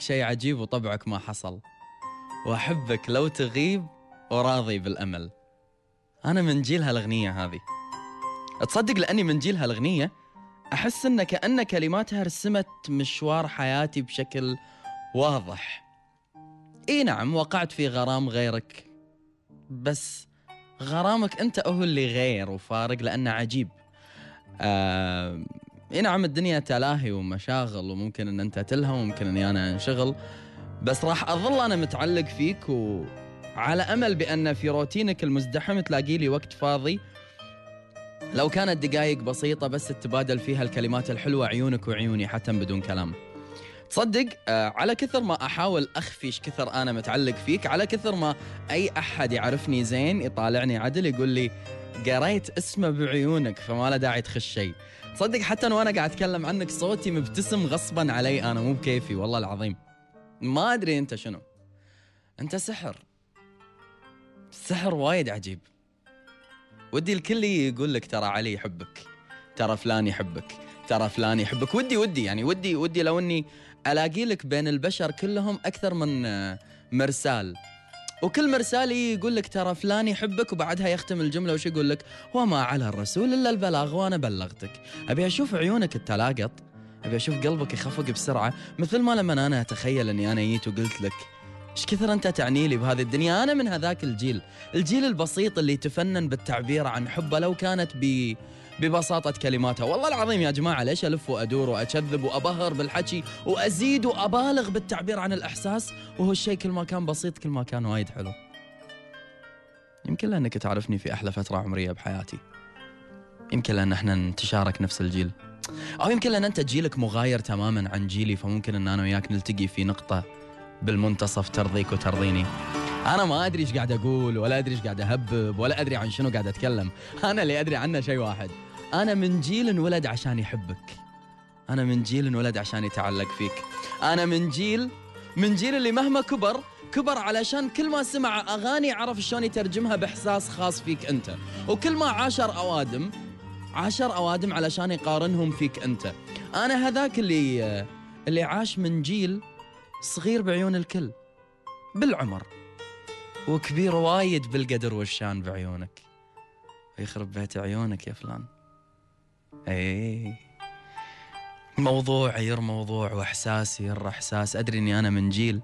شيء عجيب وطبعك ما حصل. وأحبك لو تغيب وراضي بالأمل. أنا من جيل هالأغنية هذه. تصدق لأني من جيل هالأغنية أحس إن كان كلماتها رسمت مشوار حياتي بشكل واضح. إي نعم وقعت في غرام غيرك. بس غرامك أنت هو اللي غير وفارق لأنه عجيب. آه إي نعم الدنيا تلاهي ومشاغل وممكن إن أنت تلهى وممكن إني أنا أنشغل. بس راح أظل أنا متعلق فيك وعلى أمل بأن في روتينك المزدحم تلاقي لي وقت فاضي. لو كانت دقائق بسيطة بس تتبادل فيها الكلمات الحلوة عيونك وعيوني حتى بدون كلام. تصدق آه على كثر ما أحاول أخفي إيش كثر أنا متعلق فيك على كثر ما أي أحد يعرفني زين يطالعني عدل يقول لي قريت اسمه بعيونك فما له داعي تخش شيء. تصدق حتى وأنا قاعد أتكلم عنك صوتي مبتسم غصبا علي أنا مو بكيفي والله العظيم. ما أدري أنت شنو. أنت سحر. سحر وايد عجيب. ودي الكل يقول لك ترى علي يحبك ترى فلان يحبك ترى فلان يحبك. ودي ودي يعني ودي ودي لو إني ألاقي لك بين البشر كلهم أكثر من مرسال. وكل مرسال يقول لك ترى فلان يحبك وبعدها يختم الجملة وش يقول لك؟ وما على الرسول إلا البلاغ وأنا بلغتك. أبي أشوف عيونك التلاقط. أبي أشوف قلبك يخفق بسرعة مثل ما لما أنا أتخيل إني أنا جيت وقلت لك. إيش كثر أنت تعني لي بهذه الدنيا؟ أنا من هذاك الجيل. الجيل البسيط اللي تفنن بالتعبير عن حبه لو كانت ب ببساطة كلماتها والله العظيم يا جماعة ليش ألف وأدور وأكذب وأبهر بالحكي وأزيد وأبالغ بالتعبير عن الإحساس؟ وهو الشيء كل ما كان بسيط كل ما كان وايد حلو. يمكن لأنك تعرفني في أحلى فترة عمرية بحياتي. يمكن لأن إحنا نتشارك نفس الجيل. أو يمكن لأن أنت جيلك مغاير تماما عن جيلي فممكن أن أنا وياك نلتقي في نقطة بالمنتصف ترضيك وترضيني. أنا ما أدري إيش قاعد أقول ولا أدري إيش قاعد أهبب ولا أدري عن شنو قاعد أتكلم. أنا اللي أدري عنه شيء واحد. أنا من جيل انولد عشان يحبك. أنا من جيل انولد عشان يتعلق فيك. أنا من جيل من جيل اللي مهما كبر كبر علشان كل ما سمع أغاني عرف شلون يترجمها بإحساس خاص فيك أنت. وكل ما عاشر أوادم عاشر أوادم علشان يقارنهم فيك أنت. أنا هذاك اللي اللي عاش من جيل صغير بعيون الكل بالعمر وكبير وايد بالقدر والشان بعيونك. ويخرب بيت عيونك يا فلان. اي موضوع ير موضوع واحساسي ير إحساس. أدري إني أنا من جيل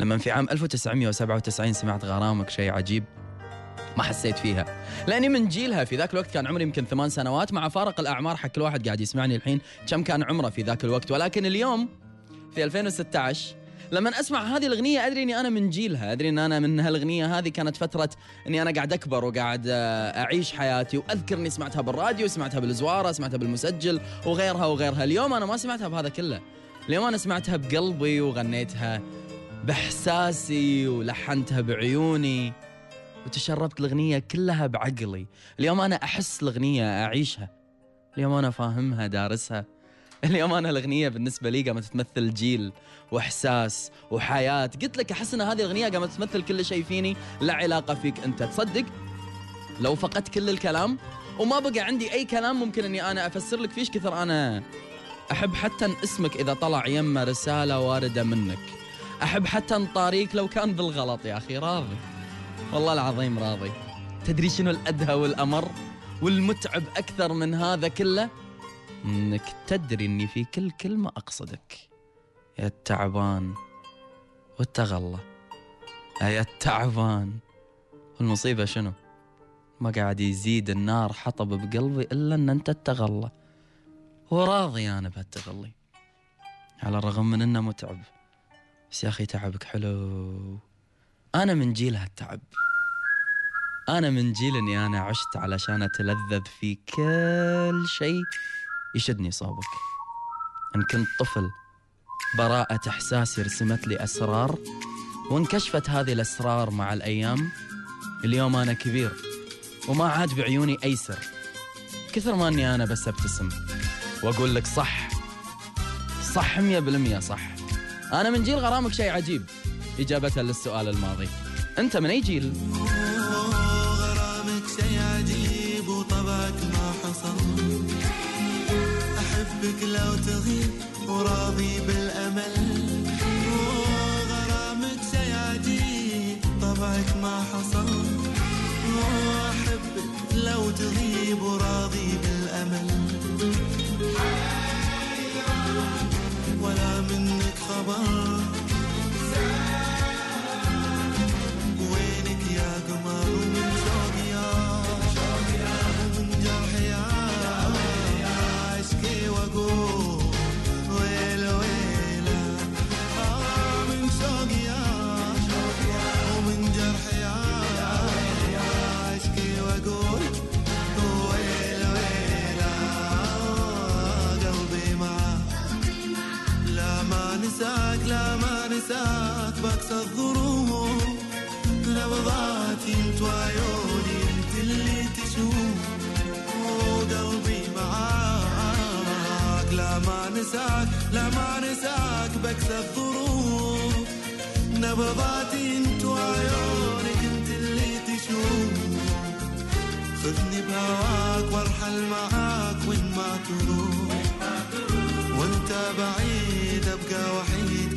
لما في عام 1997 سمعت غرامك شيء عجيب ما حسيت فيها. لأني من جيلها في ذاك الوقت كان عمري يمكن ثمان سنوات مع فارق الأعمار حق كل واحد قاعد يسمعني الحين كم كان عمره في ذاك الوقت. ولكن اليوم في 2016 لما أسمع هذه الأغنية أدري إني أنا من جيلها. أدري إن أنا من هالأغنية هذه كانت فترة إني أنا قاعد أكبر وقاعد أعيش حياتي. وأذكر إني سمعتها بالراديو سمعتها بالزوارة سمعتها بالمسجل وغيرها وغيرها. اليوم أنا ما سمعتها بهذا كله. اليوم أنا سمعتها بقلبي وغنيتها بإحساسي ولحنتها بعيوني وتشربت الأغنية كلها بعقلي. اليوم أنا أحس الأغنية أعيشها. اليوم أنا فاهمها دارسها. اليوم أنا الأغنية بالنسبة لي قامت تمثل جيل وإحساس وحياة. قلت لك احس ان هذه الأغنية قامت تمثل كل شيء فيني لا علاقة فيك أنت. تصدق؟ لو فقدت كل الكلام وما بقى عندي أي كلام ممكن إني أنا أفسر لك فيش كثر أنا. أحب حتى ان اسمك إذا طلع يمه رسالة واردة منك. أحب حتى نطاريك لو كان بالغلط يا أخي. راضي. والله العظيم راضي. تدري شنو الأدهى والأمر؟ والمتعب أكثر من هذا كله؟ إنك تدري إني في كل كلمة أقصدك. يا التعبان والتغلى يا التعبان. والمصيبة شنو؟ ما قاعد يزيد النار حطب بقلبي إلا إن أنت التغلى وراضي أنا بهالتغلي. على الرغم من إنه متعب. بس يا أخي تعبك حلو. أنا من جيل هالتعب. أنا من جيل إني أنا عشت علشان أتلذذ في كل شيء. يشدني صوبك. إن كنت طفل براءة إحساسي رسمت لي أسرار وانكشفت هذه الأسرار مع الأيام اليوم أنا كبير وما عاد بعيوني أي سر كثر ما أني أنا بس أبتسم وأقول لك صح. صح مية بالمية صح. أنا من جيل غرامك شيء عجيب. إجابة للسؤال الماضي. أنت من أي جيل؟ قلبك لو تغيب وراضي بالأمل. وغرامك شي عجيب طبعك ما حصل. وأحبك لو تغيب وراضي بالأمل. نساك بكسى الظروف نبضاتي انت وعيوني انت اللي تشوف. وقلبي معاك. لا ما نساك لا ما نساك بكسى الظروف. نبضاتي انت وعيونك انت اللي تشوف. خذني بهواك وارحل معاك وين ما تروح. وانت بعيد ابقى وحيد.